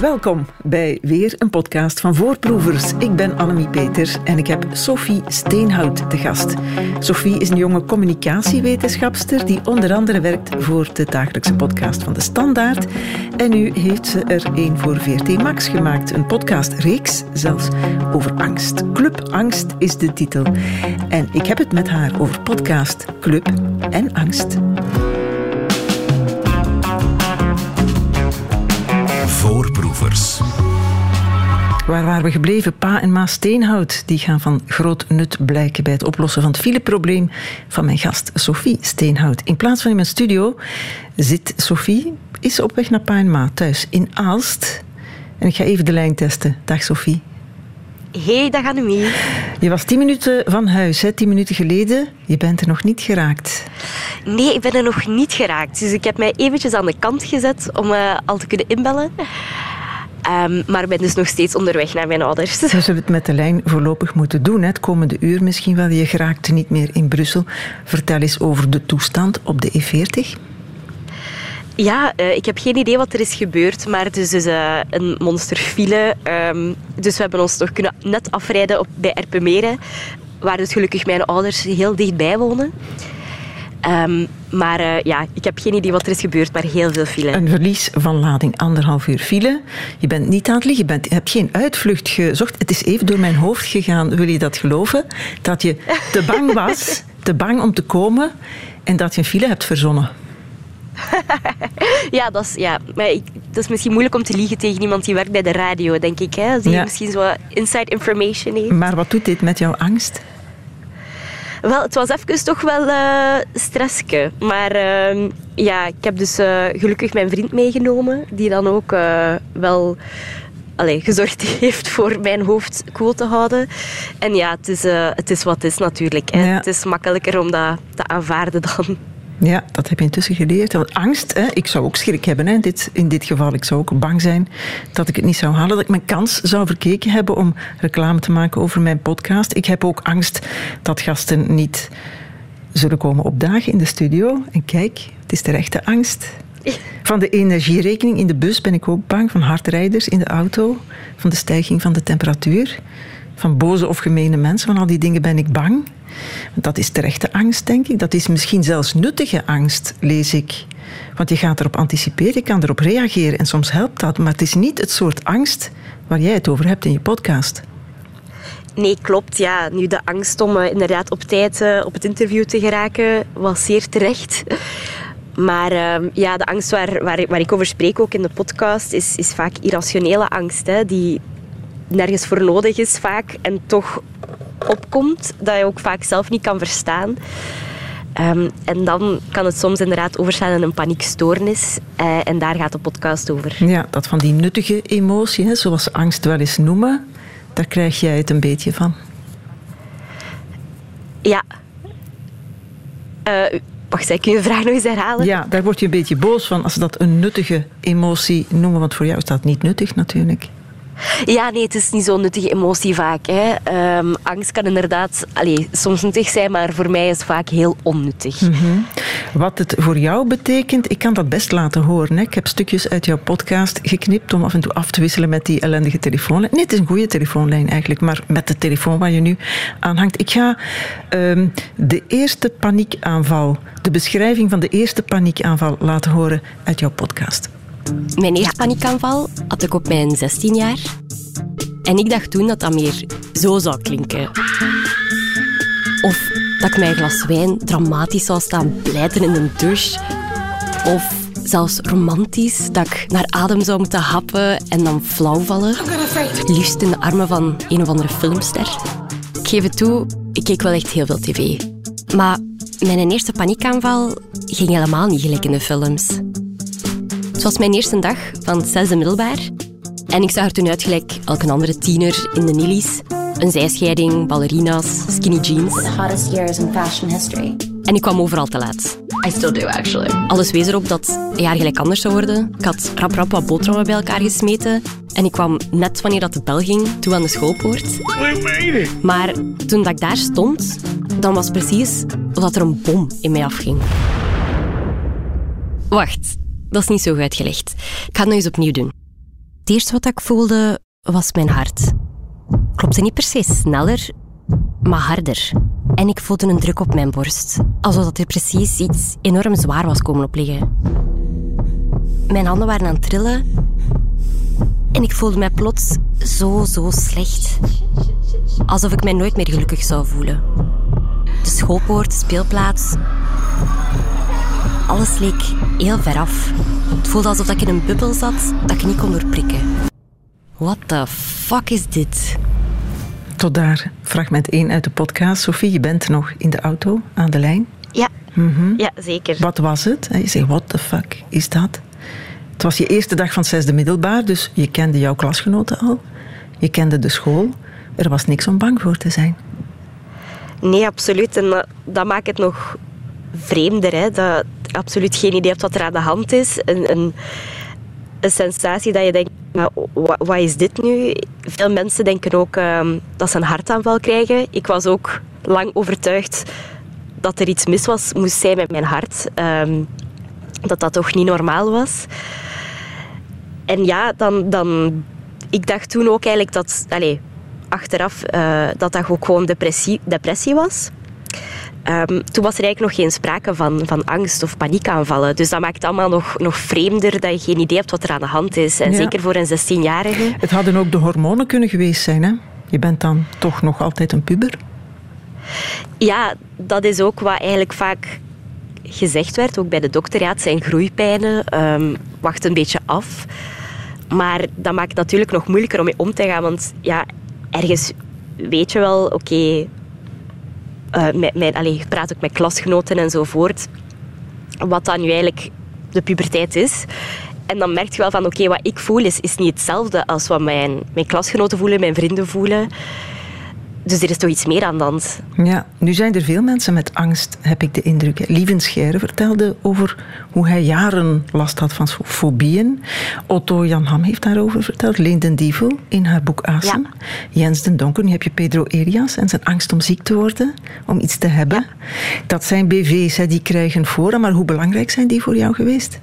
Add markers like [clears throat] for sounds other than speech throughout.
Welkom bij weer een podcast van Voorproevers. Ik ben Annemie Peters en ik heb Sophie Steenhout te gast. Sophie is een jonge communicatiewetenschapster die onder andere werkt voor de dagelijkse podcast van De Standaard. En nu heeft ze er een voor VRT Max gemaakt, een podcastreeks zelfs over angst. Club Angst is de titel. En ik heb het met haar over podcast, club en angst. Voorproevers. Waar waren we gebleven? Pa en Ma Steenhout die gaan van groot nut blijken bij het oplossen van het fileprobleem van mijn gast Sophie Steenhout. In plaats van in mijn studio zit Sophie, is op weg naar Pa en Ma thuis in Aalst. En ik ga even de lijn testen. Dag Sophie. Hey, dag Annemie. Je was tien minuten van huis, hè? tien minuten geleden. Je bent er nog niet geraakt. Nee, ik ben er nog niet geraakt. Dus ik heb mij eventjes aan de kant gezet om uh, al te kunnen inbellen. Um, maar ben dus nog steeds onderweg naar mijn ouders. We zullen het met de lijn voorlopig moeten doen. Hè? Het komende uur misschien wel. Je geraakt niet meer in Brussel. Vertel eens over de toestand op de E40. Ja, uh, ik heb geen idee wat er is gebeurd, maar het is dus uh, een monsterfile. Um, dus we hebben ons toch kunnen net afrijden op, bij Erpenmeren, waar dus gelukkig mijn ouders heel dichtbij wonen. Um, maar uh, ja, ik heb geen idee wat er is gebeurd, maar heel veel file. Een verlies van lading, anderhalf uur file. Je bent niet aan het liggen, je, bent, je hebt geen uitvlucht gezocht. Het is even door mijn hoofd gegaan, wil je dat geloven? Dat je te bang was, [laughs] te bang om te komen en dat je een file hebt verzonnen. [laughs] ja, dat is, ja. Maar ik, dat is misschien moeilijk om te liegen tegen iemand die werkt bij de radio, denk ik. Hè? Die ja. misschien zo inside information heeft. Maar wat doet dit met jouw angst? Wel, het was even toch wel uh, stressje. Maar uh, ja, ik heb dus uh, gelukkig mijn vriend meegenomen, die dan ook uh, wel allee, gezorgd [laughs] heeft voor mijn hoofd cool te houden. En ja, het is, het is wat het is natuurlijk. Hè. Ja. Het is makkelijker om dat te aanvaarden dan ja, dat heb je intussen geleerd. Angst, hè, ik zou ook schrik hebben hè, dit, in dit geval. Ik zou ook bang zijn dat ik het niet zou halen. Dat ik mijn kans zou verkeken hebben om reclame te maken over mijn podcast. Ik heb ook angst dat gasten niet zullen komen opdagen in de studio. En kijk, het is de rechte angst. Van de energierekening in de bus ben ik ook bang. Van hardrijders in de auto. Van de stijging van de temperatuur. Van boze of gemene mensen. Van al die dingen ben ik bang. Dat is terechte angst, denk ik. Dat is misschien zelfs nuttige angst, lees ik. Want je gaat erop anticiperen, je kan erop reageren en soms helpt dat. Maar het is niet het soort angst waar jij het over hebt in je podcast. Nee, klopt. Ja. Nu, de angst om uh, inderdaad op tijd uh, op het interview te geraken was zeer terecht. [laughs] Maar uh, ja, de angst waar, waar, waar, ik over spreek ook in de podcast is, is vaak irrationele angst. Hè, die nergens voor nodig is vaak en toch opkomt, dat je ook vaak zelf niet kan verstaan. Um, en dan kan het soms inderdaad overstaan in een paniekstoornis. Uh, en daar gaat de podcast over. Ja, dat van die nuttige emotie, hè, zoals angst wel eens noemen, daar krijg jij het een beetje van. Ja. Uh, wacht, kun je de vraag nog eens herhalen? Ja, daar word je een beetje boos van als ze dat een nuttige emotie noemen. Want voor jou is dat niet nuttig natuurlijk. Ja, nee, het is niet zo'n nuttige emotie vaak. Hè. Um, angst kan inderdaad allez, soms nuttig zijn, maar voor mij is het vaak heel onnuttig. -hmm. Wat het voor jou betekent, ik kan dat best laten horen. Hè. Ik heb stukjes uit jouw podcast geknipt om af en toe af te wisselen met die ellendige telefoonlijn. Nee, het is een goede telefoonlijn eigenlijk, maar met de telefoon waar je nu aan hangt. Ik ga um, de eerste paniekaanval, de beschrijving van de eerste paniekaanval laten horen uit jouw podcast. Mijn eerste paniekaanval had ik op mijn 16 jaar. En ik dacht toen dat dat meer zo zou klinken. Of dat ik mijn glas wijn dramatisch zou staan blijten in een douche. Of zelfs romantisch, dat ik naar adem zou moeten happen en dan flauw vallen. Liefst in de armen van een of andere filmster. Ik geef het toe, ik keek wel echt heel veel tv. Maar mijn eerste paniekaanval ging helemaal niet gelijk in de films. Het was mijn eerste dag van zesde middelbaar. En ik zag er toen uit gelijk elke andere tiener in de Nillies. Een zijscheiding, ballerina's, skinny jeans. The hottest years in fashion history. En ik kwam overal te laat. I still do, actually. Alles wees erop dat een jaar gelijk anders zou worden. Ik had rap rap wat boterhammen bij elkaar gesmeten. En ik kwam net wanneer dat de bel ging, toe aan de schoolpoort. Maar toen dat ik daar stond, dan was precies of er een bom in mij afging. Wacht, dat is niet zo uitgelegd. Ik ga het nog eens opnieuw doen. Het eerste wat ik voelde was mijn hart. Klopte niet per se sneller, maar harder. En ik voelde een druk op mijn borst, alsof er precies iets enorm zwaar was komen opliggen. Mijn handen waren aan het trillen en ik voelde mij plots zo, zo slecht. Alsof ik mij nooit meer gelukkig zou voelen. De schoolpoort, de speelplaats. Alles leek heel ver af. Het voelde alsof ik in een bubbel zat dat ik niet kon doorprikken. What the fuck is dit? Tot daar fragment 1 uit de podcast. Sophie, je bent nog in de auto aan de lijn. Ja, ja zeker. Wat was het? Je zegt, what the fuck is dat? Het was je eerste dag van het zesde middelbaar, dus je kende jouw klasgenoten al. Je kende de school. Er was niks om bang voor te zijn. Nee, absoluut. En dat, dat maakt het nog vreemder. Hè? Dat absoluut geen idee hebt wat er aan de hand is. Een, een, een sensatie dat je denkt, maar wat, is dit nu? Veel mensen denken ook ehm, dat ze een hartaanval krijgen. Ik was ook lang overtuigd dat er iets mis was, moest zijn met mijn hart. Ehm, dat dat toch niet normaal was. En ja, dan, dan, ik dacht toen ook eigenlijk dat, allez, achteraf, eh, dat dat ook gewoon depressie, depressie was. Ehm, toen was er eigenlijk nog geen sprake van, van angst of paniekaanvallen. Dus dat maakt het allemaal nog, nog vreemder dat je geen idee hebt wat er aan de hand is. En Ja. zeker voor een 16-jarige. Het hadden ook de hormonen kunnen geweest zijn, hè? Je bent dan toch nog altijd een puber. Ja, dat is ook wat eigenlijk vaak gezegd werd, ook bij de dokter. Ja, het zijn groeipijnen, ehm, wacht een beetje af. Maar dat maakt het natuurlijk nog moeilijker om mee om te gaan. Want ja, ergens weet je wel, oké... met mijn, allee, je praat ook met klasgenoten enzovoort. Wat dan nu eigenlijk de puberteit is. En dan merk je wel van, oké, wat ik voel is, is niet hetzelfde als wat mijn, mijn klasgenoten voelen, mijn vrienden voelen. Dus er is toch iets meer aan de hand. Ja, nu zijn er veel mensen met angst, heb ik de indruk. Lieven Scheire vertelde over hoe hij jaren last had van fobieën. Otto Jan Ham heeft daarover verteld. Leen den Dievel in haar boek Asen. Jens den Donker, nu heb je Pedro Elias en zijn angst om ziek te worden, om iets te hebben. Dat zijn BV's, hè, die krijgen voor, maar hoe belangrijk zijn die voor jou geweest?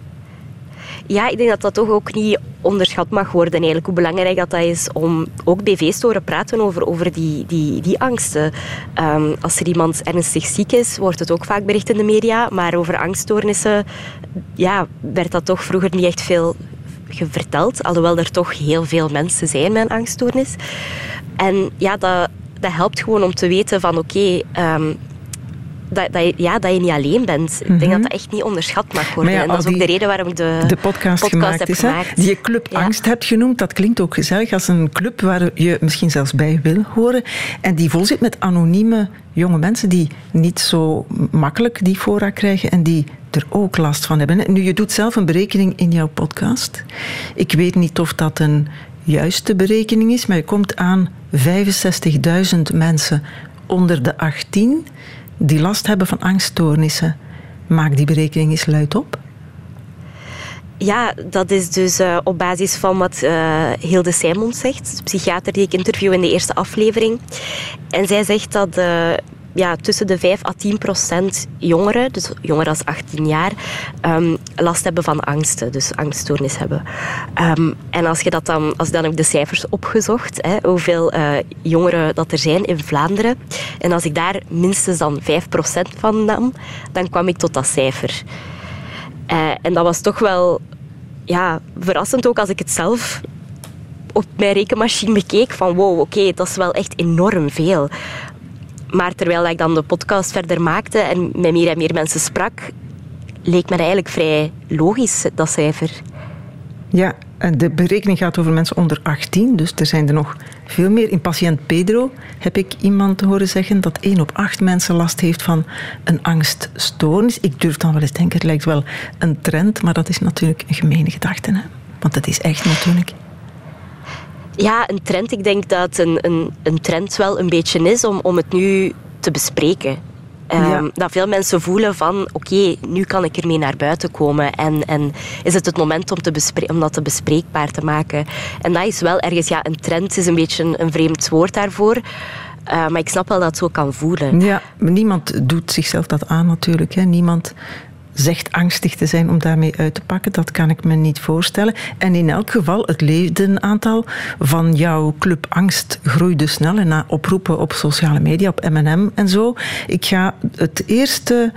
Ja, ik denk dat dat toch ook niet onderschat mag worden. Eigenlijk hoe belangrijk dat, dat is om ook BV's te horen praten over, over die, die, die angsten. Ehm, als er iemand ernstig ziek is, wordt het ook vaak bericht in de media. Maar over angststoornissen ja, werd dat toch vroeger niet echt veel verteld. Alhoewel er toch heel veel mensen zijn met een angststoornis. En ja, dat, dat helpt gewoon om te weten van oké... ehm, dat, dat, je, ja, dat je niet alleen bent. Ik denk dat dat echt niet onderschat mag worden. Mhm. ja, en dat is ook de reden waarom ik de, de podcast, gemaakt heb is. Gemaakt. Die je Club Ja. Angst hebt genoemd, dat klinkt ook gezellig als een club waar je misschien zelfs bij wil horen. En die vol zit met anonieme jonge mensen die niet zo makkelijk die fora krijgen en die er ook last van hebben. Nu, je doet zelf een berekening in jouw podcast. Ik weet niet of dat een juiste berekening is, maar je komt aan 65.000 mensen onder de 18 die last hebben van angststoornissen. Maak die berekening eens luid op. Ja, dat is dus eh, op basis van wat eh, Hilde Simons zegt, de psychiater die ik interview in de eerste aflevering. En zij zegt dat eh, ja, tussen de 5 à 10 procent jongeren, dus jongeren als 18 jaar, ehm, last hebben van angsten, dus angststoornis hebben. Ehm, en als je dat dan, als dan de cijfers opgezocht, hè, hoeveel eh, jongeren dat er zijn in Vlaanderen, en als ik daar minstens dan 5 procent van nam, dan kwam ik tot dat cijfer. Eh, en dat was toch wel ja, verrassend ook als ik het zelf op mijn rekenmachine bekeek. Van wow, oké, dat is wel echt enorm veel. Maar terwijl ik dan de podcast verder maakte en met meer en meer mensen sprak, leek me eigenlijk vrij logisch, dat cijfer. Ja, en de berekening gaat over mensen onder 18, dus er zijn er nog veel meer. In patiënt Pedro heb ik iemand horen zeggen dat 1 op 8 mensen last heeft van een angststoornis. Ik durf dan wel eens denken, het lijkt wel een trend, maar dat is natuurlijk een gemene gedachte. Hè? Want het is echt natuurlijk. Ja, een trend. Ik denk dat een, een, een trend wel een beetje is om, om het nu te bespreken. Ehm. Dat veel mensen voelen van, oké, nu kan ik ermee naar buiten komen. En, en is het het moment om, te om dat te bespreekbaar te maken. En dat is wel ergens, ja, een trend is een beetje een, een vreemd woord daarvoor. Eh, maar ik snap wel dat het zo kan voelen. Ja, maar niemand doet zichzelf dat aan natuurlijk. Hè. Niemand zegt angstig te zijn om daarmee uit te pakken. Dat kan ik me niet voorstellen. En in elk geval, het ledenaantal van jouw club Angst groeide snel. En na oproepen op sociale media, op M&M en zo. Ik ga het eerste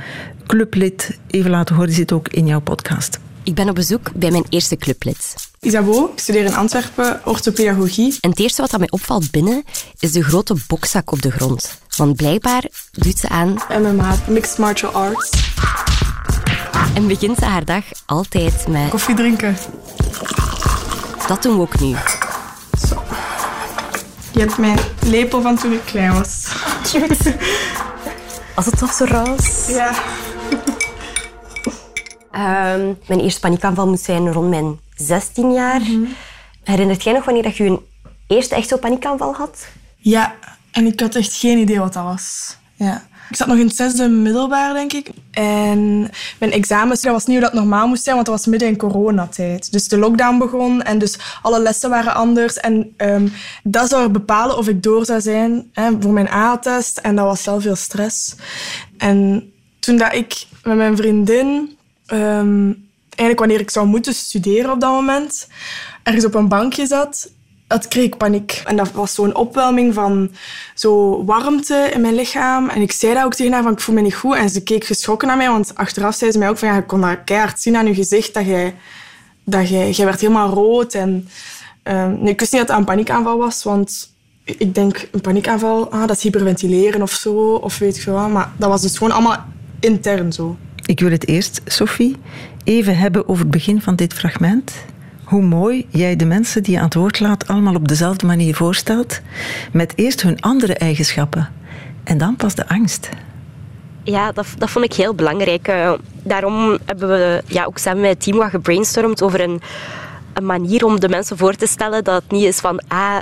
clublid even laten horen. Die zit ook in jouw podcast. Ik ben op bezoek bij mijn eerste clublid. Isabo, ik studeer in Antwerpen orthopedagogie. En het eerste wat mij opvalt binnen is de grote bokzak op de grond. Want blijkbaar doet ze aan MMA, Mixed Martial Arts. En begint ze haar dag altijd met Koffie drinken. dat doen we ook nu. Je hebt mijn lepel van toen ik klein was. [laughs] Als het toch zo roos. Ja. Ehm, mijn eerste paniekaanval moet zijn rond mijn 16 jaar. Herinnert jij nog wanneer dat je je eerste echt zo'n paniekaanval had? Ja, en ik had echt geen idee wat dat was. Ja. Ik zat nog in het zesde middelbaar, denk ik. En mijn examens, dat was niet hoe dat normaal moest zijn, want dat was midden in coronatijd. Dus de lockdown begon en dus alle lessen waren anders. En ehm, dat zou bepalen of ik door zou zijn hè, voor mijn A-test. En dat was wel veel stress. En toen dat ik met mijn vriendin, ehm, eigenlijk wanneer ik zou moeten studeren op dat moment, ergens op een bankje zat, dat kreeg paniek. En dat was zo'n opwelming van zo warmte in mijn lichaam. En ik zei dat ook tegen haar, van ik voel me niet goed. En ze keek geschrokken naar mij, want achteraf zei ze mij ook van, ja, ik kon dat keihard zien aan je gezicht, dat jij, dat jij, jij werd helemaal rood. En, ehm, nee, ik wist niet dat het een paniekaanval was, want ik denk, een paniekaanval, ah, dat is hyperventileren of zo, of weet ik veel. Maar dat was dus gewoon allemaal intern zo. Ik wil het eerst, Sophie, even hebben over het begin van dit fragment. Hoe mooi jij de mensen die je aan het woord laat allemaal op dezelfde manier voorstelt. Met eerst hun andere eigenschappen en dan pas de angst. Ja, dat, dat vond ik heel belangrijk. Eh, daarom hebben we ja, ook samen met het team wat gebrainstormd over een, een manier om de mensen voor te stellen dat het niet is van ah,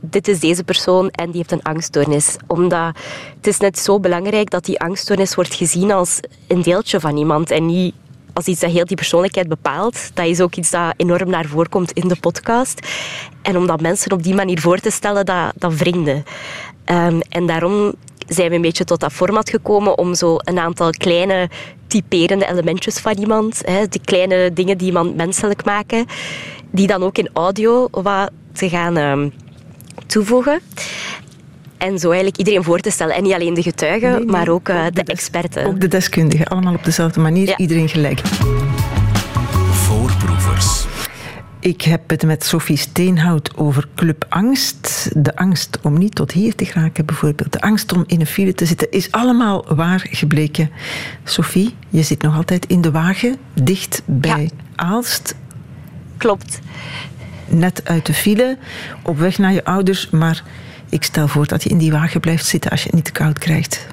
dit is deze persoon en die heeft een angststoornis. Omdat het is net zo belangrijk dat die angststoornis wordt gezien als een deeltje van iemand en niet als iets dat heel die persoonlijkheid bepaalt. Dat is ook iets dat enorm naar voren komt in de podcast. En om dat mensen op die manier voor te stellen, dat, dat. Ehm, en daarom zijn we een beetje tot dat format gekomen om zo een aantal kleine typerende elementjes van iemand, hè, die kleine dingen die iemand menselijk maken, die dan ook in audio wat te gaan ehm, toevoegen. En zo eigenlijk iedereen voor te stellen. En niet alleen de getuigen, Nee, nee, maar ook eh, ook de, experten. Ook de deskundigen, allemaal op dezelfde manier, Ja. iedereen gelijk. Voorproevers. Ik heb het met Sophie Steenhout over Club Angst. De angst om niet tot hier te geraken, bijvoorbeeld. De angst om in een file te zitten, is allemaal waar gebleken. Sophie, je zit nog altijd in de wagen, dicht bij Aalst. Klopt. Net uit de file, op weg naar je ouders. Maar ik stel voor dat je in die wagen blijft zitten als je het niet te koud krijgt.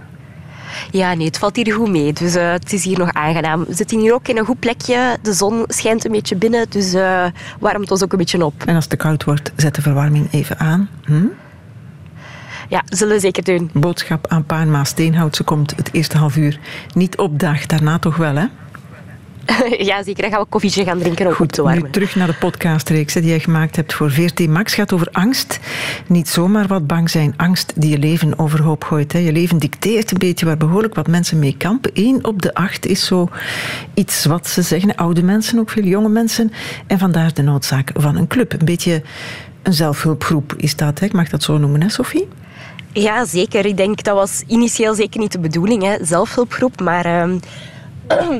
Ja, nee, het valt hier goed mee. Dus eh, het is hier nog aangenaam. We zitten hier ook in een goed plekje. De zon schijnt een beetje binnen, dus eh warmt ons ook een beetje op. En als het te koud wordt, zet de verwarming even aan. Hm? Ja, zullen we zeker doen. Boodschap aan Pa en Ma Steenhout. Ze komt het eerste half uur niet op dag. Daarna toch wel, hè? [laughs] ja, zeker. Dan gaan we koffietje gaan drinken op Goed, te warmen. nu terug naar de podcastreeks die jij gemaakt hebt voor VRT Max. gaat over angst. Niet zomaar wat bang zijn. Angst die je leven overhoop gooit. Hè. Je leven dicteert een beetje waar behoorlijk wat mensen mee kampen. Eén op de acht is zo iets wat ze zeggen. Oude mensen, ook veel jonge mensen. En vandaar de noodzaak van een club. Een beetje een zelfhulpgroep is dat. Hè. Ik mag dat zo noemen, hè, Sophie? Ja, zeker. Ik denk dat was initieel zeker niet de bedoeling, hè. zelfhulpgroep. Maar ehm, [clears throat]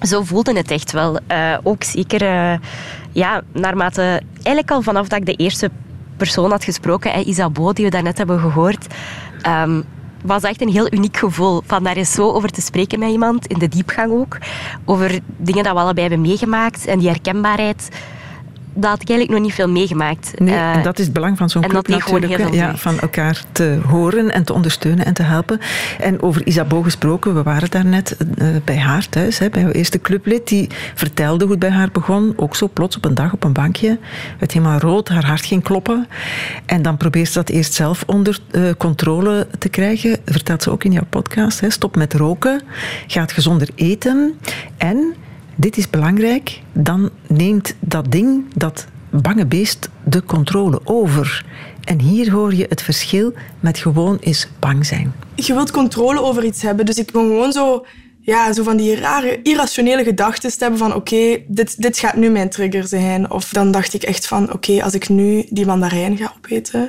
zo voelde het echt wel. Eh, ook zeker, eh, ja, naarmate... Eigenlijk al vanaf dat ik de eerste persoon had gesproken, Isabeau, die we daarnet hebben gehoord... ehm, was echt een heel uniek gevoel. Van daar is zo over te spreken met iemand, in de diepgang ook. Over dingen dat we allebei hebben meegemaakt en die herkenbaarheid. Dat had ik eigenlijk nog niet veel meegemaakt. Nee, Eh, en dat is het belang van zo'n club natuurlijk. Ja, van elkaar te horen en te ondersteunen en te helpen. En over Isabeau gesproken, we waren daarnet uh, bij haar thuis, hè, bij jouw eerste clublid. Die vertelde hoe het bij haar begon. Ook zo plots op een dag op een bankje. Het helemaal rood, haar hart ging kloppen. En dan probeert ze dat eerst zelf onder uh, controle te krijgen. Vertelt ze ook in jouw podcast. Hè. Stop met roken, gaat gezonder eten. En, dit is belangrijk, dan neemt dat ding, dat bange beest de controle over. En hier hoor je het verschil met gewoon eens bang zijn. Je wilt controle over iets hebben, dus ik wil gewoon zo ja, zo van die rare, irrationele gedachten te hebben van oké, dit, dit gaat nu mijn trigger zijn. Of dan dacht ik echt van oké, als ik nu die mandarijn ga opeten,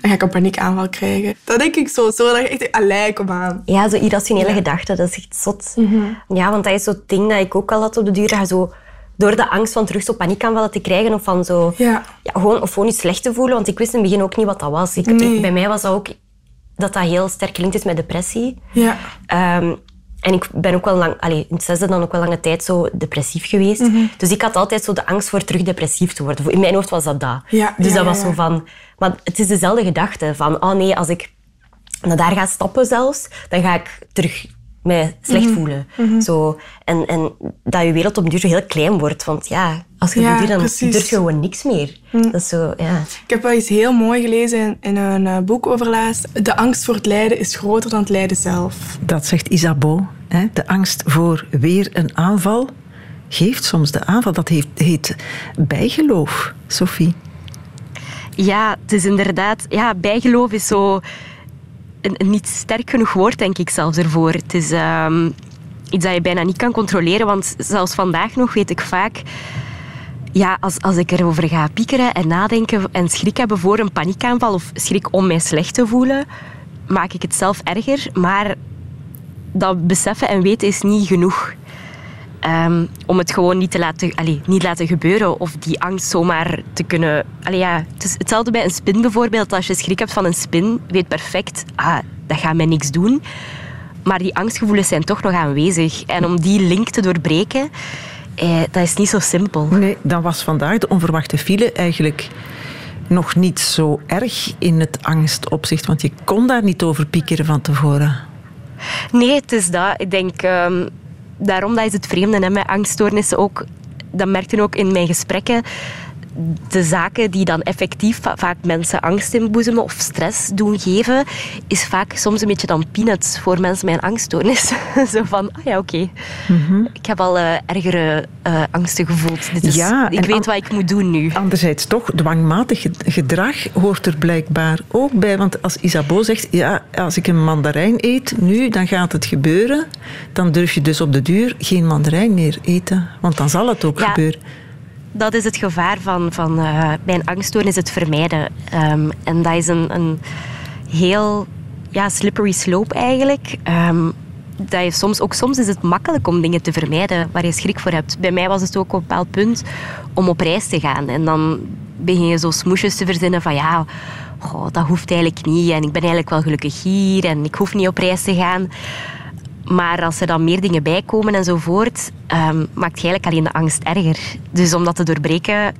dan ga ik een paniekaanval krijgen. Dat denk ik zo, zo dat je echt, allee, kom aan. Ja, zo irrationele gedachten, dat is echt zot. Ja, want dat is zo'n ding dat ik ook al had op de duur. Dat zo door de angst van terug zo paniekaanvallen te krijgen of van zo... Ja. Ja, gewoon, of gewoon je slecht te voelen, want ik wist in het begin ook niet wat dat was. Ik, Nee. ik- bij mij was dat ook dat dat heel sterk gelinkt is met depressie. Ja. Ehm, en ik ben ook wel lang, allee, in het zesde dan ook wel lange tijd zo depressief geweest. Mhm. Dus ik had altijd zo de angst voor terug depressief te worden. In mijn hoofd was dat dat. Ja, dus ja, dat ja, was zo van... Maar het is dezelfde gedachte van, oh nee, als ik naar daar ga stappen zelfs, dan ga ik terug mij slecht Mhm. voelen. Zo, en, en dat je wereld op een duur zo heel klein wordt. Want ja, als je Ja, duur, dan precies. durf je gewoon niks meer. Dat is zo, ja. Ik heb wel iets heel mooi gelezen in, in een eh, boek over laatst. De angst voor het lijden is groter dan het lijden zelf. Dat zegt Isabeau. Hè? De angst voor weer een aanval geeft soms de aanval. Dat heeft, heet bijgeloof, Sophie. Ja, het is inderdaad... Ja, bijgeloof is zo een, niet sterk genoeg woord, denk ik zelfs ervoor. Het is ehm, iets dat je bijna niet kan controleren, want zelfs vandaag nog weet ik vaak... Ja, als, als ik erover ga piekeren en nadenken en schrik hebben voor een paniekaanval of schrik om mij slecht te voelen, maak ik het zelf erger. Maar dat beseffen en weten is niet genoeg. Ehm, om het gewoon niet te laten, allee, niet laten gebeuren of die angst zomaar te kunnen... Allee, ja, het is hetzelfde bij een spin bijvoorbeeld. Als je schrik hebt van een spin, weet perfect, ah, dat gaat mij niks doen. Maar die angstgevoelens zijn toch nog aanwezig. En om die link te doorbreken, eh, dat is niet zo simpel. Nee, dan was vandaag de onverwachte file eigenlijk nog niet zo erg in het angstopzicht, want je kon daar niet over piekeren van tevoren. Nee, het is dat. Ik denk, ehm, daarom dat is het vreemde hè, met angststoornissen ook. Dat merkte ook in mijn gesprekken. De zaken die dan effectief va- vaak mensen angst inboezemen of stress doen geven, is vaak soms een beetje dan peanuts voor mensen met een angststoornis. [laughs] Zo van, ah ja, oké. Ik heb al eh, ergere eh, angsten gevoeld. Dit is, Ja, ik weet wat ik moet doen nu. Anderzijds toch, dwangmatig ge- gedrag hoort er blijkbaar ook bij. Want als Isabeau zegt, ja, als ik een mandarijn eet nu, dan gaat het gebeuren. Dan durf je dus op de duur geen mandarijn meer eten. Want dan zal het ook Ja. gebeuren. Dat is het gevaar van, van eh, bij een angststoornis, het vermijden. Ehm, en dat is een, een heel ja, slippery slope eigenlijk. Ehm, dat je soms, ook soms is het makkelijk om dingen te vermijden waar je schrik voor hebt. Bij mij was het ook op een bepaald punt om op reis te gaan. En dan begin je zo smoesjes te verzinnen van ja, dat hoeft eigenlijk niet. En ik ben eigenlijk wel gelukkig hier en ik hoef niet op reis te gaan. Maar als er dan meer dingen bij komen enzovoort, ehm, maakt je eigenlijk alleen de angst erger. Dus om dat te doorbreken,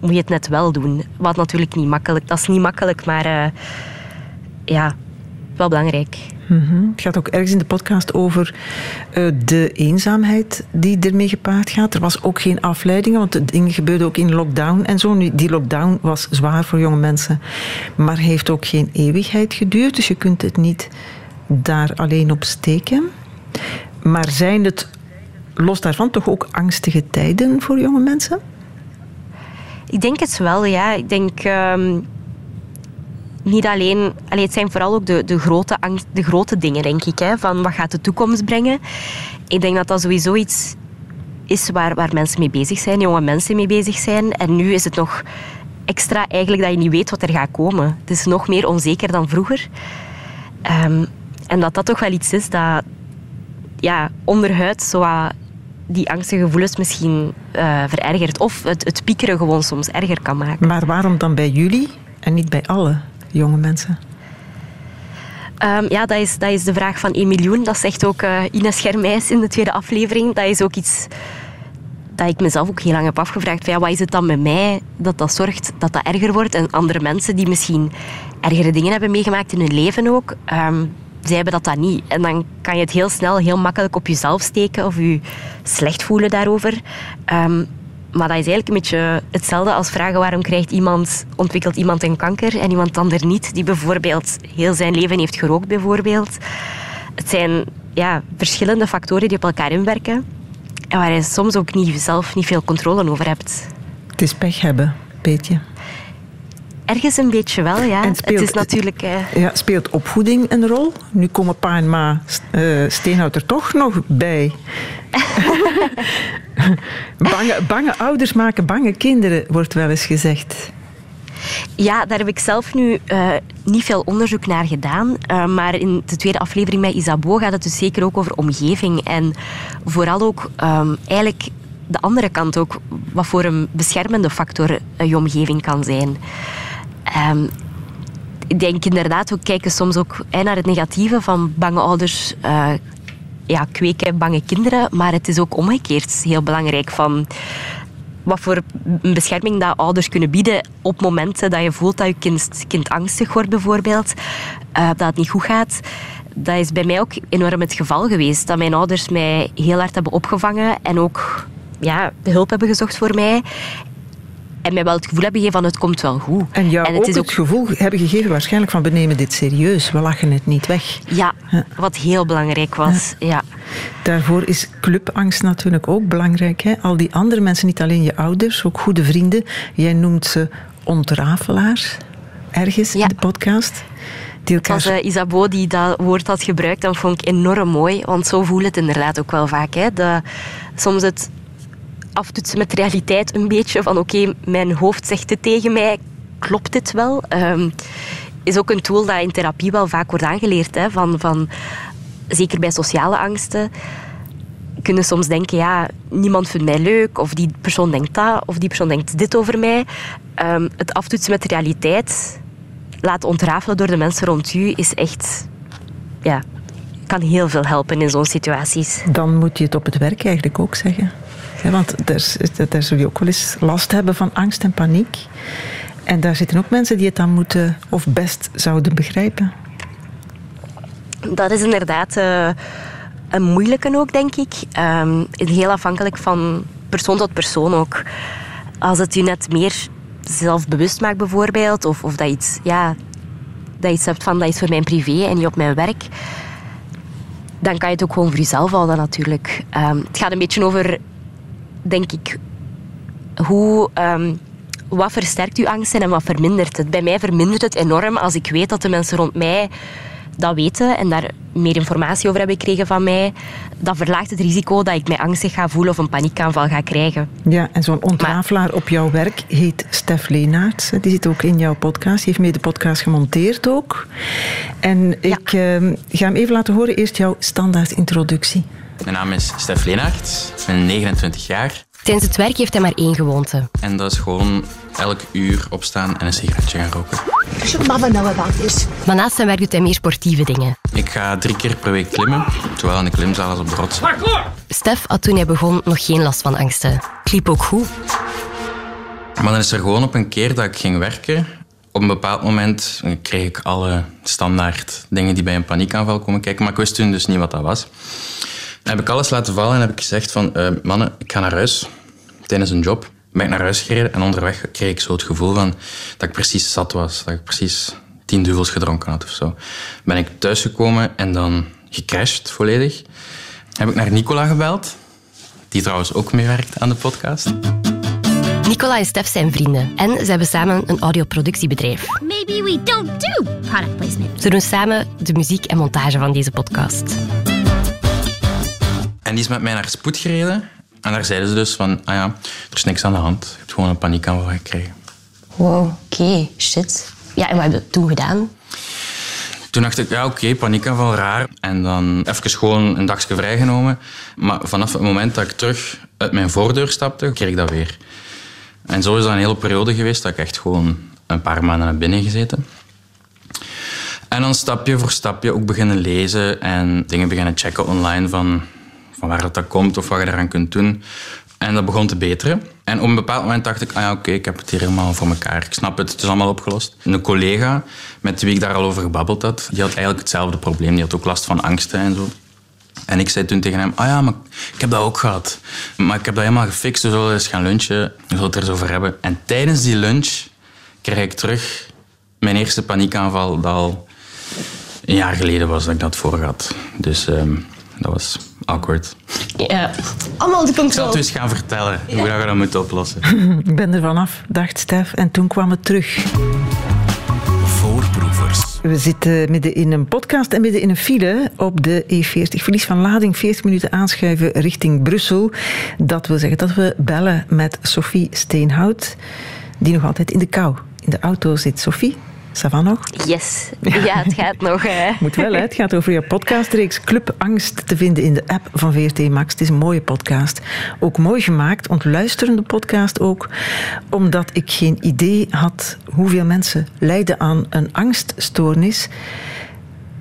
moet je het net wel doen. Wat natuurlijk niet makkelijk, dat is niet makkelijk, maar eh, ja, wel belangrijk. Het gaat ook ergens in de podcast over eh, de eenzaamheid die ermee gepaard gaat. Er was ook geen afleidingen, want dingen gebeurden ook in lockdown en zo. Die lockdown was zwaar voor jonge mensen, maar heeft ook geen eeuwigheid geduurd. Dus je kunt het niet daar alleen op steken. Maar zijn het los daarvan toch ook angstige tijden voor jonge mensen? Ik denk het wel, ja. Ik denk ehm, niet alleen... Allee, het zijn vooral ook de, de, grote angst, de grote dingen, denk ik. Hè, van wat gaat de toekomst brengen? Ik denk dat dat sowieso iets is waar, waar mensen mee bezig zijn, jonge mensen mee bezig zijn. En nu is het nog extra eigenlijk dat je niet weet wat er gaat komen. Het is nog meer onzeker dan vroeger. Ehm, en dat dat toch wel iets is dat ja, onderhuid zo wat die angstige gevoelens misschien eh, verergert. Of het, het piekeren gewoon soms erger kan maken. Maar waarom dan bij jullie en niet bij alle jonge mensen? Ehm, ja, dat is, dat is de vraag van 1 miljoen. Dat zegt ook eh, Ines Germijs in de tweede aflevering. Dat is ook iets dat ik mezelf ook heel lang heb afgevraagd. Van, ja, wat is het dan met mij dat dat zorgt dat dat erger wordt? En andere mensen die misschien ergere dingen hebben meegemaakt in hun leven ook, ehm, zij hebben dat dan niet. En dan kan je het heel snel, heel makkelijk op jezelf steken of je slecht voelen daarover. Ehm, maar dat is eigenlijk een beetje hetzelfde als vragen waarom krijgt iemand, ontwikkelt iemand een kanker en iemand ander niet, die bijvoorbeeld heel zijn leven heeft gerookt bijvoorbeeld. Het zijn ja, verschillende factoren die op elkaar inwerken en waar je soms ook niet, zelf niet veel controle over hebt. Het is pech hebben, weet je. Ergens een beetje wel, ja. En Het speelt- is natuurlijk... eh, Ja, speelt opvoeding een rol? Nu komen pa en ma Steenhout er toch nog bij. [laughs] bange, bange ouders maken bange kinderen, wordt wel eens gezegd. Ja, daar heb ik zelf nu eh, niet veel onderzoek naar gedaan. Maar in de tweede aflevering met Isabeau gaat het dus zeker ook over omgeving. En vooral ook ehm, eigenlijk de andere kant ook. Wat voor een beschermende factor je omgeving kan zijn. Ehm, ik denk inderdaad, we kijken soms ook naar het negatieve van bange ouders... eh, ja, kweken bange kinderen, maar het is ook omgekeerd heel belangrijk van wat voor bescherming dat ouders kunnen bieden op momenten dat je voelt dat je kind, kind angstig wordt bijvoorbeeld, eh, dat het niet goed gaat. Dat is bij mij ook enorm het geval geweest. Dat mijn ouders mij heel hard hebben opgevangen en ook ja, hulp hebben gezocht voor mij. En mij wel het gevoel hebben gegeven van het komt wel goed. En jou het ook is het gevoel hebben gegeven waarschijnlijk van we nemen dit serieus, we lachen het niet weg. Ja, wat heel belangrijk was. Ja. Daarvoor is clubangst natuurlijk ook belangrijk. Hè? Al die andere mensen, niet alleen je ouders, ook goede vrienden. Jij noemt ze ontrafelaars, ergens Ja. in de podcast. Het was eh, Isabeau die dat woord had gebruikt. Dat vond ik enorm mooi. Want zo voel het inderdaad ook wel vaak. Hè. De, soms het aftoetsen met de realiteit een beetje. Van oké, mijn hoofd zegt het tegen mij. Klopt dit wel? Ehm, is ook een tool dat in therapie wel vaak wordt aangeleerd. Hè, van, van, zeker bij sociale angsten. Kunnen soms denken, ja, niemand vindt mij leuk. Of die persoon denkt dat. Of die persoon denkt dit over mij. Ehm, het aftoetsen met realiteit laten ontrafelen door de mensen rond u is echt, ja, kan heel veel helpen in zo'n situaties. Dan moet je het op het werk eigenlijk ook zeggen. Want daar, daar zul je ook wel eens last hebben van angst en paniek. En daar zitten ook mensen die het dan moeten of best zouden begrijpen. Dat is inderdaad eh, een moeilijke ook, denk ik. Ehm, heel afhankelijk van persoon tot persoon ook. Als het je net meer zelfbewust maakt bijvoorbeeld, of, of dat, iets, ja, dat iets hebt van dat is voor mijn privé en niet op mijn werk, dan kan je het ook gewoon voor jezelf houden natuurlijk. Ehm, het gaat een beetje over, denk ik, hoe, ehm, wat versterkt uw angsten en wat vermindert het? Bij mij vermindert het enorm als ik weet dat de mensen rond mij dat weten en daar meer informatie over hebben gekregen van mij. Dat verlaagt het risico dat ik mij angstig ga voelen of een paniekaanval ga krijgen. Ja, en zo'n ontrafelaar op jouw werk heet Stef Leenaerts. Die zit ook in jouw podcast. Die heeft mee de podcast gemonteerd ook. En ik ehm, ga hem even laten horen. Eerst jouw standaard introductie. Mijn naam is Stef Leenaert, ik ben 29 jaar Tijdens het werk heeft hij maar één gewoonte. en dat is gewoon elk uur opstaan en een sigaretje gaan roken. mother know about this? Maar naast zijn werk doet hij meer sportieve dingen. Ik ga drie keer per week klimmen, zowel in de klimzaal als op de rots. Stef had toen hij begon nog geen last van angsten. Het liep ook goed. Maar dan is er gewoon op een keer dat ik ging werken. Op een bepaald moment kreeg ik alle standaard dingen die bij een paniekaanval komen kijken, maar ik wist toen dus niet wat dat was. Heb ik alles laten vallen en heb ik gezegd van, eh, mannen, ik ga naar huis. Tijdens een job ben ik naar huis gereden en onderweg kreeg ik zo het gevoel van dat ik precies zat was. Dat ik precies tien duvels gedronken had of zo. Ben ik thuisgekomen en dan gecrashed volledig. Heb ik naar Nicola gebeld, die trouwens ook meewerkt aan de podcast. Nicola en Stef zijn vrienden en ze hebben samen een audioproductiebedrijf. Maybe we don't do product placement. Ze doen samen de muziek en montage van deze podcast. En die is met mij naar spoed gereden. En daar zeiden ze dus van, ah ja, er is niks aan de hand. Je hebt gewoon een paniekaanval gekregen. Wow, oké, shit. Ja, en wat heb je toen gedaan? Toen dacht ik, ja oké, paniekaanval, raar. En dan even gewoon een dagje vrijgenomen. Maar vanaf het moment dat ik terug uit mijn voordeur stapte, kreeg ik dat weer. En zo is dat een hele periode geweest dat ik echt gewoon een paar maanden naar binnen gezeten. En dan stapje voor stapje ook beginnen lezen en dingen beginnen checken online van, van waar dat, komt of wat je eraan kunt doen. En dat begon te beteren. En op een bepaald moment dacht ik, ah ja, oké, ik heb het hier helemaal voor elkaar. Ik snap het, het is allemaal opgelost. Een collega met wie ik daar al over gebabbeld had, die had eigenlijk hetzelfde probleem. Die had ook last van angsten en zo. En ik zei toen tegen hem, ah ja, maar ik heb dat ook gehad. Maar ik heb dat helemaal gefixt, we zullen eens gaan lunchen. We zullen het er eens over hebben. En tijdens die lunch kreeg ik terug mijn eerste paniekaanval dat al een jaar geleden was dat ik dat voor had. Dus ehm, dat was awkward. Ja. Allemaal onder Ik zal het dus gaan vertellen hoe dat je dat moet oplossen. Ik ben er vanaf, dacht Stef. En toen kwam het terug. We zitten midden in een podcast en midden in een file op de E40. Verlies van lading, 40 minuten aanschuiven richting Brussel. Dat wil zeggen dat we bellen met Sophie Steenhout, die nog altijd in de kou in de auto zit. Sophie, ça va nog? Yes. Ja, het gaat nog. Hè. [laughs] Moet wel, hè? het gaat over je podcastreeks Club Angst te vinden in de app van VRT Max. Het is een mooie podcast. Ook mooi gemaakt, ontluisterende podcast ook. Omdat ik geen idee had hoeveel mensen lijden aan een angststoornis.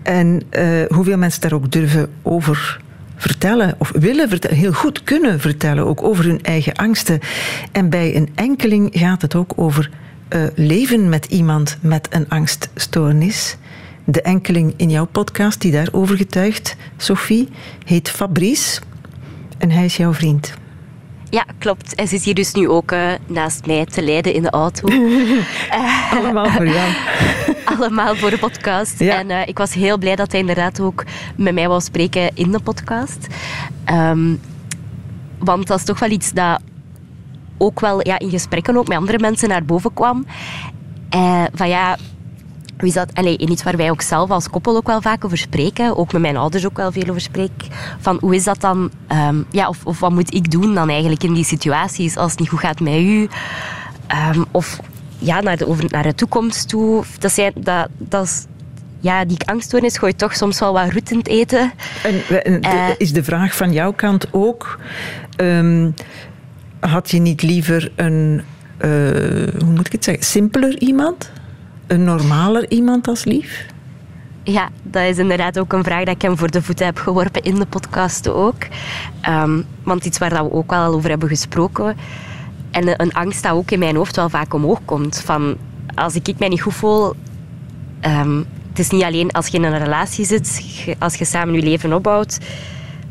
En eh, hoeveel mensen daar ook durven over vertellen of willen vertellen, heel goed kunnen vertellen, ook over hun eigen angsten. En bij een enkeling gaat het ook over uh, leven met iemand met een angststoornis. De enkeling in jouw podcast die daarover getuigt, Sophie, heet Fabrice en hij is jouw vriend. Ja, klopt. Ze is hier dus nu ook uh, naast mij te leiden in de auto. uh, [laughs] allemaal voor jou. [laughs] allemaal voor de podcast. Ja. En uh, ik was heel blij dat hij inderdaad ook met mij wou spreken in de podcast. Um, want dat is toch wel iets dat ook wel ja, in gesprekken ook met andere mensen naar boven kwam. Uh, van ja, hoe is dat? Allee, iets waar wij ook zelf als koppel ook wel vaak over spreken. Ook met mijn ouders ook wel veel over spreek. Van hoe is dat dan? Um, ja, of, of wat moet ik doen dan eigenlijk in die situaties als het niet goed gaat met u? Um, of ja, naar de, over, naar de toekomst toe. Dat, zijn, dat, dat is, ja, die angststoornis gooit toch soms wel wat roet in het eten. En, en uh, is de vraag van jouw kant ook... Um, had je niet liever een, uh, hoe moet ik het zeggen, simpeler iemand? Een normaler iemand als lief? Ja, dat is inderdaad ook een vraag dat ik hem voor de voeten heb geworpen in de podcast ook. Um, want iets waar we ook wel over hebben gesproken. En een angst dat ook in mijn hoofd wel vaak omhoog komt. Van, als ik mij niet goed voel... Um, het is niet alleen als je in een relatie zit, als je samen je leven opbouwt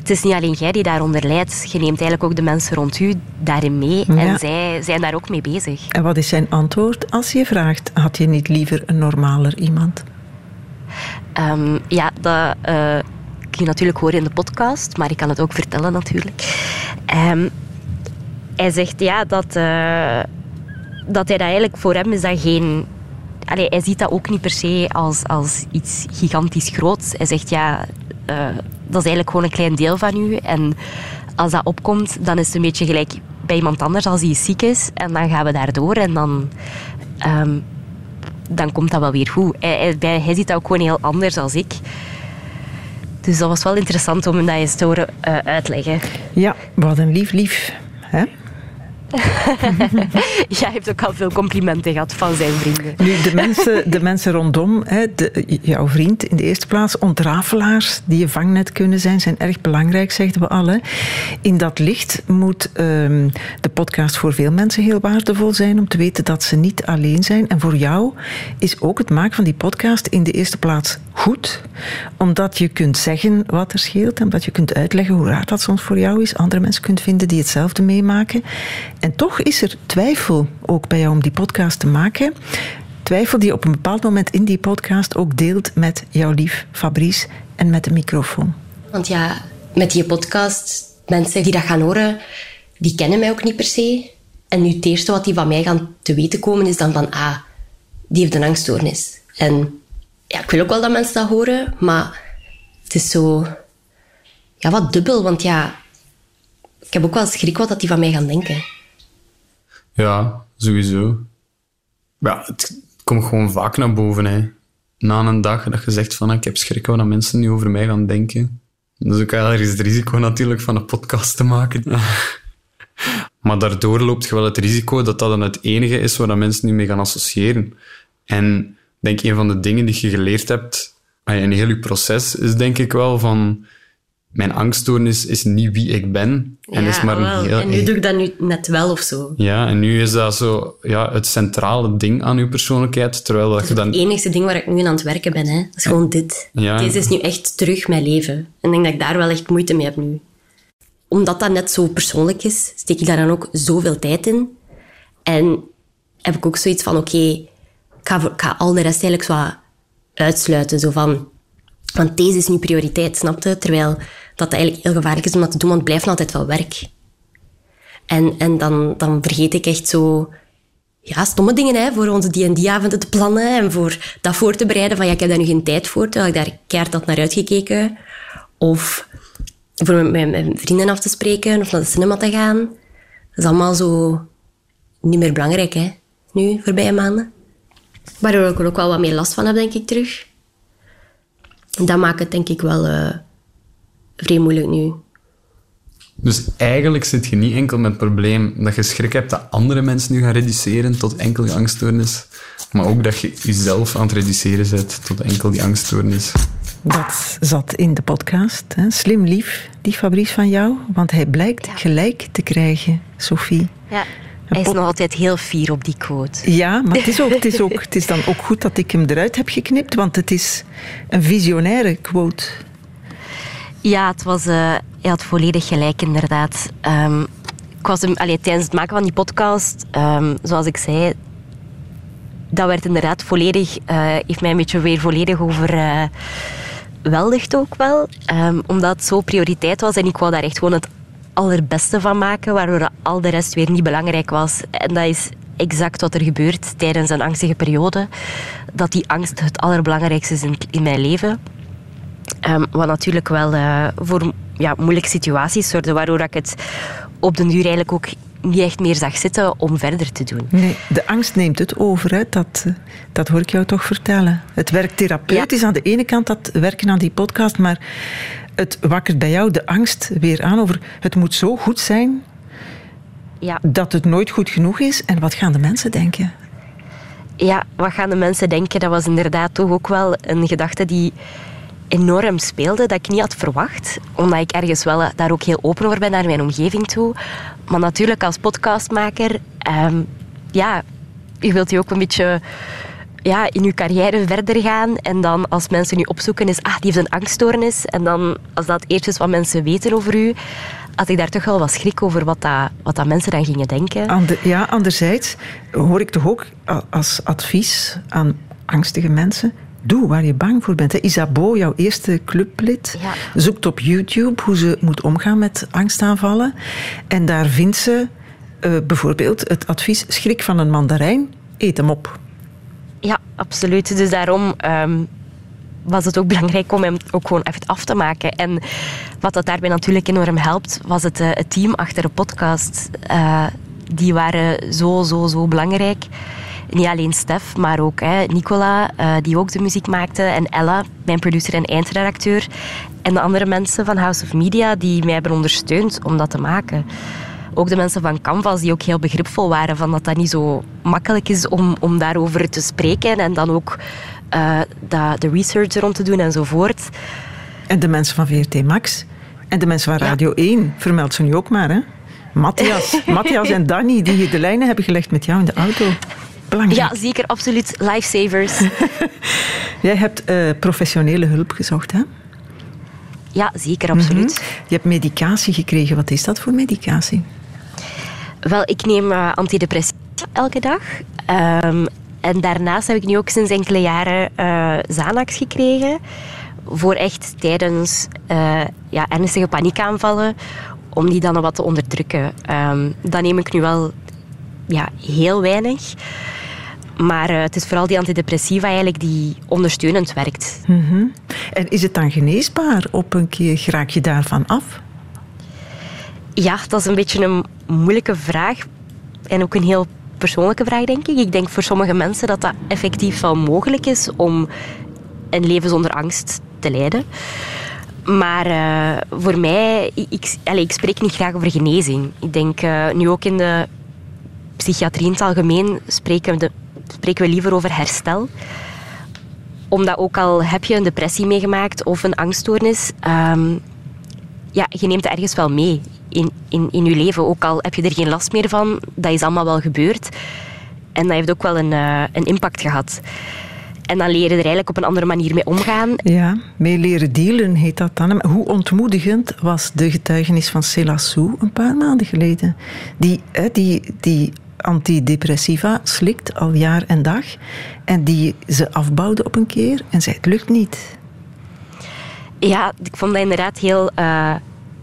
het is niet alleen jij die daaronder lijdt. Je neemt eigenlijk ook de mensen rond u daarin mee. Ja. En zij zijn daar ook mee bezig. En wat is zijn antwoord als je vraagt... had je niet liever een normaler iemand? Um, ja, dat uh, kun je natuurlijk horen in de podcast. Maar ik kan het ook vertellen natuurlijk. Um, hij zegt ja, dat, uh, dat hij dat eigenlijk... Voor hem is dat geen... Allee, hij ziet dat ook niet per se als, als iets gigantisch groots. Hij zegt ja... Uh, dat is eigenlijk gewoon een klein deel van u. En als dat opkomt, dan is het een beetje gelijk bij iemand anders als hij ziek is. En dan gaan we daardoor en dan, um, dan komt dat wel weer goed. Hij, hij, ziet dat ook gewoon heel anders als ik. Dus dat was wel interessant om hem dat eens te horen uh, uitleggen. Ja, wat een lief lief. Hè? [laughs] ja, hij heeft ook al veel complimenten gehad van zijn vrienden. Nu, de mensen, de mensen rondom, hè, jouw vriend in de eerste plaats, ontrafelaars die je vangnet kunnen zijn, zijn erg belangrijk, zeggen we alle. In dat licht moet um, de podcast voor veel mensen heel waardevol zijn om te weten dat ze niet alleen zijn. En voor jou is ook het maken van die podcast in de eerste plaats goed, omdat je kunt zeggen wat er scheelt en omdat je kunt uitleggen hoe raar dat soms voor jou is. Andere mensen kunt vinden die hetzelfde meemaken. En toch is er twijfel ook bij jou om die podcast te maken. Twijfel die je op een bepaald moment in die podcast ook deelt met jouw lief Fabrice en met de microfoon. Want ja, met die podcast, mensen die dat gaan horen, die kennen mij ook niet per se. En nu het eerste wat die van mij gaan te weten komen is dan van, ah, die heeft een angststoornis. En ja, ik wil ook wel dat mensen dat horen, maar het is zo, ja, wat dubbel. Want ja, ik heb ook wel schrik wat dat die van mij gaan denken. Ja, sowieso. Ja, het komt gewoon vaak naar boven. Hè. Na een dag dat je zegt van ik heb schrik wat mensen nu over mij gaan denken. Dat is ook ergens het risico natuurlijk van een podcast te maken. [laughs] maar daardoor loopt je wel het risico dat dat dan het enige is waar mensen nu mee gaan associëren. En denk een van de dingen die je geleerd hebt in heel je proces is denk ik wel van mijn angststoornis is niet wie ik ben. En, ja, is maar wel. Heel, en nu doe ik dat nu net wel of zo. Ja, en nu is dat zo ja, het centrale ding aan je persoonlijkheid. Terwijl dat, dat je dan... het enige ding waar ik nu aan het werken ben. Hè. Dat is gewoon dit. Ja. Deze is nu echt terug mijn leven. En ik denk dat ik daar wel echt moeite mee heb nu. Omdat dat net zo persoonlijk is, steek ik daar dan ook zoveel tijd in. En heb ik ook zoiets van, oké, okay, ik, ik, ga al de rest eigenlijk zo uitsluiten. Zo van, want deze is nu prioriteit, snapte? Terwijl dat eigenlijk heel gevaarlijk is om dat te doen, want het blijft altijd wel werk. En, en dan, dan vergeet ik echt zo ja, stomme dingen, hè, voor onze D&D-avonden te plannen en voor dat voor te bereiden. Van ja, ik heb daar nu geen tijd voor, terwijl ik daar keihard had naar uitgekeken. Of voor met mijn, vrienden af te spreken of naar de cinema te gaan. Dat is allemaal zo niet meer belangrijk, hè, nu, voorbije maanden. Waardoor ik er ook wel wat meer last van heb, denk ik, terug. Dat maakt het, denk ik, wel uh, vrij moeilijk nu. Dus eigenlijk zit je niet enkel met het probleem dat je schrik hebt dat andere mensen nu gaan reduceren tot enkel die angststoornis, maar ook dat je jezelf aan het reduceren bent tot enkel die angststoornis. Dat zat in de podcast. Hè? Slim lief, die Fabrice van jou, want hij blijkt gelijk te krijgen, Sophie. Ja. Hij is nog altijd heel fier op die quote. Ja, maar het is, ook, het, is ook, [laughs] het is dan ook goed dat ik hem eruit heb geknipt, want het is een visionaire quote. Ja, het was, uh, hij had volledig gelijk, inderdaad. Um, ik was allee, tijdens het maken van die podcast, um, zoals ik zei, dat werd inderdaad volledig, uh, heeft mij een beetje weer volledig over uh, weldigd ook wel. Um, omdat het zo prioriteit was en ik wou daar echt gewoon het allerbeste van maken, waardoor al de rest weer niet belangrijk was. En dat is exact wat er gebeurt tijdens een angstige periode. Dat die angst het allerbelangrijkste is in mijn leven. Um, wat natuurlijk wel uh, voor ja, moeilijke situaties zorgde, waardoor ik het op den duur eigenlijk ook niet echt meer zag zitten om verder te doen. Nee, de angst neemt het over, hè? Dat, eh, dat hoor ik jou toch vertellen. Het werkt therapeutisch ja. aan de ene kant, dat werken aan die podcast, maar het wakkert bij jou de angst weer aan over het moet zo goed zijn ja. dat het nooit goed genoeg is. En wat gaan de mensen denken? Ja, wat gaan de mensen denken? Dat was inderdaad toch ook wel een gedachte die enorm speelde, dat ik niet had verwacht. Omdat ik ergens wel daar ook heel open over ben naar mijn omgeving toe. Maar natuurlijk als podcastmaker, um, ja, je wilt je ook een beetje ja, in je carrière verder gaan. En dan als mensen je opzoeken, is, ah, die heeft een angststoornis. En dan, als dat eerst wat mensen weten over u, had ik daar toch wel wat schrik over wat, dat, wat dat mensen dan gingen denken. Ja, anderzijds hoor ik toch ook als advies aan angstige mensen, doe waar je bang voor bent. Isabeau, jouw eerste clublid, ja. zoekt op YouTube hoe ze moet omgaan met angstaanvallen. En daar vindt ze uh, bijvoorbeeld het advies: schrik van een mandarijn, eet hem op. Ja, absoluut. Dus daarom um, was het ook belangrijk om hem ook gewoon even af te maken. En wat dat daarbij natuurlijk enorm helpt, was het, uh, het team achter de podcast. Uh, die waren zo, zo, zo belangrijk niet alleen Stef, maar ook hè, Nicola, uh, die ook de muziek maakte, en Ella, mijn producer en eindredacteur, en de andere mensen van House of Media die mij hebben ondersteund om dat te maken. Ook de mensen van Canvas die ook heel begripvol waren van dat dat niet zo makkelijk is om, om daarover te spreken en dan ook uh, dat, de research rond te doen enzovoort. En de mensen van VRT Max en de mensen van Radio ja. 1, vermeld ze nu ook maar hè. Matthias, [laughs] Matthias en Danny die de lijnen hebben gelegd met jou in de auto. Belangrijk. Ja, zeker, absoluut. Lifesavers. [laughs] Jij hebt uh, professionele hulp gezocht, hè? Ja, zeker, absoluut. Mm -hmm. Je hebt medicatie gekregen. Wat is dat voor medicatie? Wel, ik neem uh, antidepressiva elke dag. Um, en daarnaast heb ik nu ook sinds enkele jaren uh, Xanax gekregen. Voor echt tijdens ja, ernstige paniekaanvallen. Om die dan wat te onderdrukken. Um, dat neem ik nu wel ja, heel weinig. Maar uh, het is vooral die antidepressiva eigenlijk die ondersteunend werkt. Mm -hmm. En is het dan geneesbaar op een keer? Raak je daarvan af? Ja, dat is een beetje een moeilijke vraag. En ook een heel persoonlijke vraag, denk ik. Ik denk voor sommige mensen dat dat effectief wel mogelijk is om een leven zonder angst te leiden. Maar uh, voor mij, ik, allez, ik spreek niet graag over genezing. Ik denk uh, nu ook in de psychiatrie in het algemeen spreken, de, spreken we liever over herstel. Omdat ook al heb je een depressie meegemaakt of een angststoornis, um, ja, je neemt het ergens wel mee in, in, in je leven. Ook al heb je er geen last meer van, dat is allemaal wel gebeurd. En dat heeft ook wel een, uh, een impact gehad. En dan leren er eigenlijk op een andere manier mee omgaan. Ja, mee leren dealen heet dat dan. Hoe ontmoedigend was de getuigenis van Selassou een paar maanden geleden? Die, die, die antidepressiva slikt al jaar en dag. En die ze afbouwde op een keer en zei: Het lukt niet. Ja, ik vond dat inderdaad heel uh,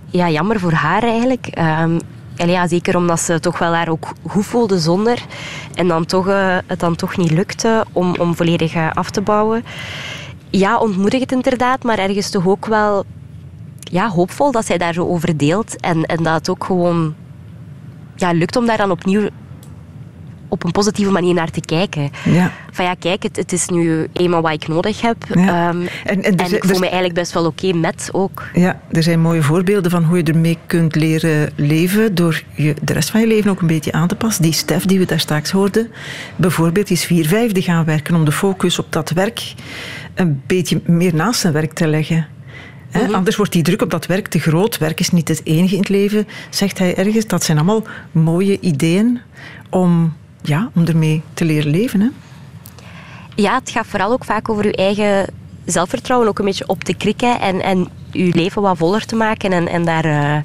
ja, jammer voor haar eigenlijk. Um, En ja, zeker omdat ze toch wel daar ook goed voelde zonder. En dan toch, uh, het dan toch niet lukte om, om volledig uh, af te bouwen. Ja, ontmoedigend inderdaad, maar ergens toch ook wel ja, hoopvol dat zij daar zo over deelt. En, en dat het ook gewoon ja, lukt om daar dan opnieuw op een positieve manier naar te kijken. Ja. Van ja, kijk, het, het is nu eenmaal wat ik nodig heb. Ja. Um, En- en en, zijn- ik voel er- me eigenlijk best wel oké met ook. Ja, er zijn mooie voorbeelden van hoe je ermee kunt leren leven door je de rest van je leven ook een beetje aan te passen. Die Stef die we daar straks hoorden, bijvoorbeeld, is vier vijfde gaan werken om de focus op dat werk een beetje meer naast zijn werk te leggen. Hè, Anders wordt die druk op dat werk te groot. Werk is niet het enige in het leven, zegt hij ergens. Dat zijn allemaal mooie ideeën om, ja, om ermee te leren leven. Hè? Ja, het gaat vooral ook vaak over je eigen zelfvertrouwen ook een beetje op te krikken en, en je leven wat voller te maken en, en daar eh,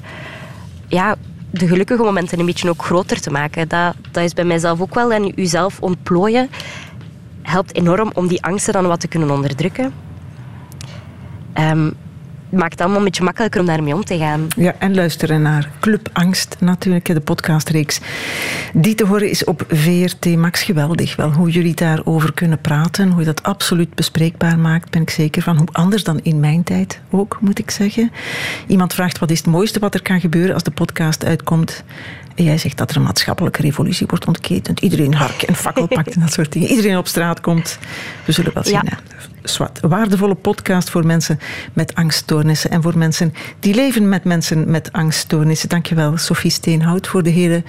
ja, de gelukkige momenten een beetje ook groter te maken. Dat, dat is bij mijzelf ook wel. En jezelf ontplooien helpt enorm om die angsten dan wat te kunnen onderdrukken. Ehm, maakt het allemaal een beetje makkelijker om daarmee om te gaan. Ja, en luisteren naar Club Angst natuurlijk, de podcastreeks. Die te horen is op VRT Max geweldig. Wel, hoe jullie daarover kunnen praten, hoe je dat absoluut bespreekbaar maakt, ben ik zeker van. Hoe anders dan in mijn tijd ook, moet ik zeggen. Iemand vraagt wat is het mooiste wat er kan gebeuren als de podcast uitkomt. En jij zegt dat er een maatschappelijke revolutie wordt ontketend. Iedereen hark en fakkel [laughs] pakt en dat soort dingen. Iedereen op straat komt. We zullen wel zien. Ja. Zwart. Waardevolle podcast voor mensen met angststoornissen en voor mensen die leven met mensen met angststoornissen. Dankjewel, Sophie Steenhout, voor de hele,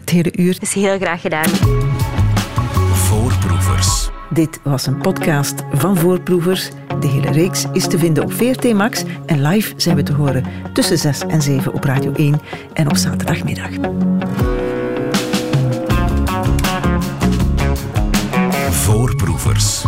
het hele uur. Dat is heel graag gedaan. Voorproevers. Dit was een podcast van Voorproevers. De hele reeks is te vinden op VRT Max en live zijn we te horen tussen 6 en 7 op Radio 1 en op zaterdagmiddag. Voorproevers.